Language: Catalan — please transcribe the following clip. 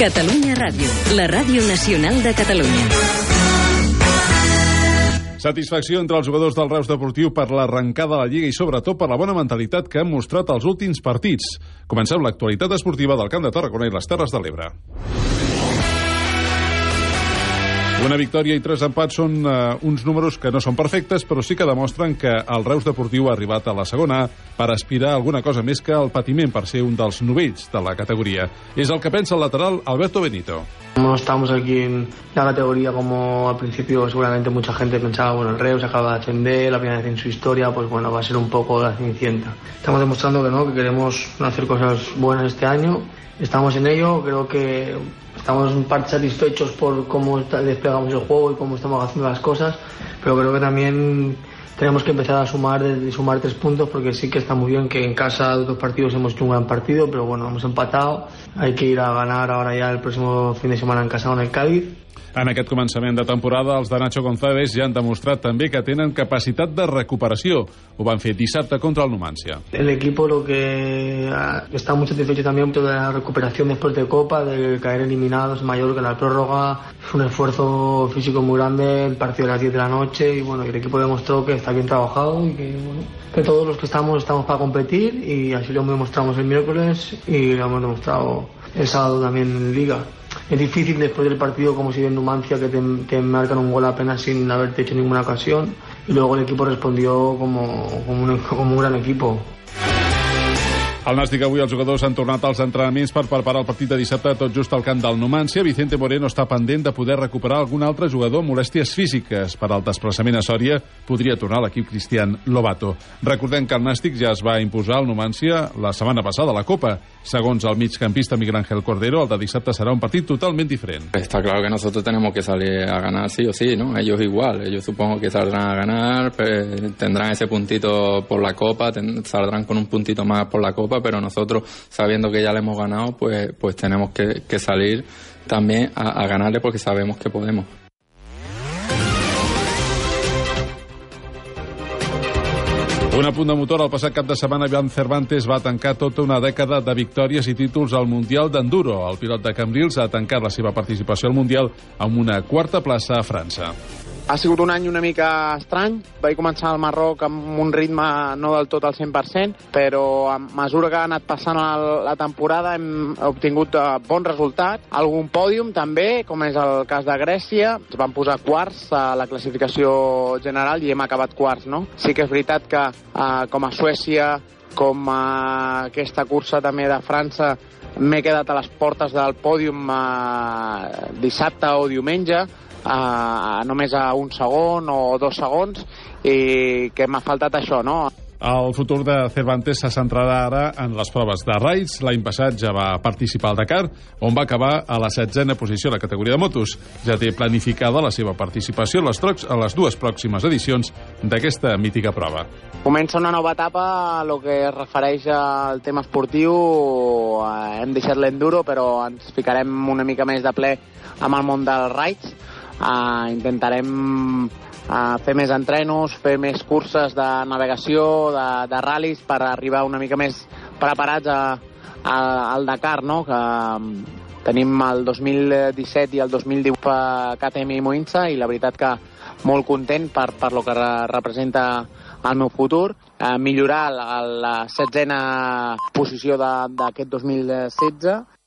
Catalunya Ràdio, la ràdio nacional de Catalunya. Satisfacció entre els jugadors del Reus Deportiu per l'arrencada de la Lliga i sobretot per la bona mentalitat que han mostrat els últims partits. Comencem l'actualitat esportiva del Camp de Tarragona i les Terres de l'Ebre. Una victòria i tres empats són uh, uns números que no són perfectes, però sí que demostren que el Reus Deportiu ha arribat a la segona per aspirar a alguna cosa més que el patiment per ser un dels novells de la categoria. És el que pensa el lateral Alberto Benito. No estamos aquí en la categoría como al principio seguramente mucha gente pensaba, bueno, el Reus acaba de ascender, la primera vez en su historia, pues bueno, va a ser un poco la cenicienta. Estamos demostrando que no, que queremos hacer cosas buenas este año, estamos en ello, creo que estamos en parte satisfechos por cómo desplegamos el juego y cómo estamos haciendo las cosas, pero creo que también tenemos que empezar a sumar, sumar tres puntos porque sí que está muy bien que en casa de dos partidos hemos hecho un gran partido, pero bueno, hemos empatado, hay que ir a ganar ahora ya el próximo fin de semana en casa con el Cádiz En aquest començament de temporada, els de Nacho González ja han demostrat també que tenen capacitat de recuperació. Ho van fer dissabte contra el Numancia. El equipo lo que está muy satisfecho también de la recuperación después de Copa, de caer eliminados Mallorca en la prórroga. Un esfuerzo físico muy grande, el partido de las 10 de la noche y bueno, el equipo demostró que está bien trabajado y que, bueno, que todos los que estamos estamos para competir y así lo demostramos el miércoles y lo hemos demostrado el sábado también en Liga. Es difícil después del partido como si en Numancia que te, te, marcan un gol apenas sin haberte hecho ninguna ocasión y luego el equipo respondió como, como, un, como un gran equipo. Al Nàstic avui els jugadors han tornat als entrenaments per preparar el partit de dissabte tot just al camp del Numància. Vicente Moreno està pendent de poder recuperar algun altre jugador amb molèsties físiques. Per al desplaçament a Sòria podria tornar l'equip Cristian Lobato. Recordem que el Nàstic ja es va imposar al Numància la setmana passada a la Copa. Segons el migcampista Miguel Ángel Cordero, el de dissabte serà un partit totalment diferent. Está claro que nosotros tenemos que salir a ganar sí o sí, ¿no? Ellos igual, ellos supongo que saldrán a ganar, tendrán ese puntito por la Copa, saldrán con un puntito más por la Copa, pero nosotros, sabiendo que ya le hemos ganado, pues, pues tenemos que, que salir también a, a ganarle porque sabemos que podemos. Un apunt de motor, el passat cap de setmana Ivan Cervantes va tancar tota una dècada de victòries i títols al Mundial d'Enduro. El pilot de Cambrils ha tancat la seva participació al Mundial amb una quarta plaça a França. Ha sigut un any una mica estrany. Vaig començar al Marroc amb un ritme no del tot al 100%, però a mesura que ha anat passant la temporada hem obtingut eh, bons resultats. Algun pòdium també, com és el cas de Grècia. Ens van posar quarts a la classificació general i hem acabat quarts, no? Sí que és veritat que eh, com a Suècia, com a aquesta cursa també de França, m'he quedat a les portes del pòdium eh, dissabte o diumenge, a, a només a un segon o dos segons i que m'ha faltat això, no? El futur de Cervantes se centrarà ara en les proves de raids. L'any passat ja va participar al Dakar, on va acabar a la setzena posició a la categoria de motos. Ja té planificada la seva participació a les, trocs, a les dues pròximes edicions d'aquesta mítica prova. Comença una nova etapa lo que es refereix al tema esportiu. Eh, hem deixat l'enduro, però ens ficarem una mica més de ple amb el món dels raids Uh, intentarem uh, fer més entrenos, fer més curses de navegació, de, de ral·lis, per arribar una mica més preparats a, a, al Dakar, no? que um, tenim el 2017 i el 2018 a KTM i Moinsa i la veritat que molt content per, per lo que re, representa el meu futur, eh, millorar la, la setzena posició d'aquest 2016